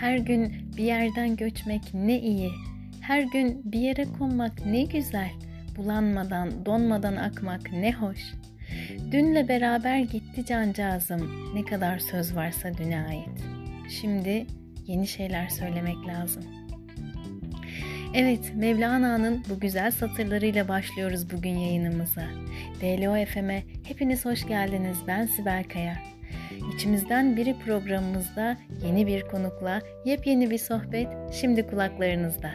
Her gün bir yerden göçmek ne iyi. Her gün bir yere konmak ne güzel. Bulanmadan, donmadan akmak ne hoş. Dünle beraber gitti cancağızım. Ne kadar söz varsa düne ait. Şimdi yeni şeyler söylemek lazım. Evet, Mevlana'nın bu güzel satırlarıyla başlıyoruz bugün yayınımıza. DLO FM'e hepiniz hoş geldiniz. Ben Sibel Kaya. İçimizden biri programımızda yeni bir konukla yepyeni bir sohbet şimdi kulaklarınızda.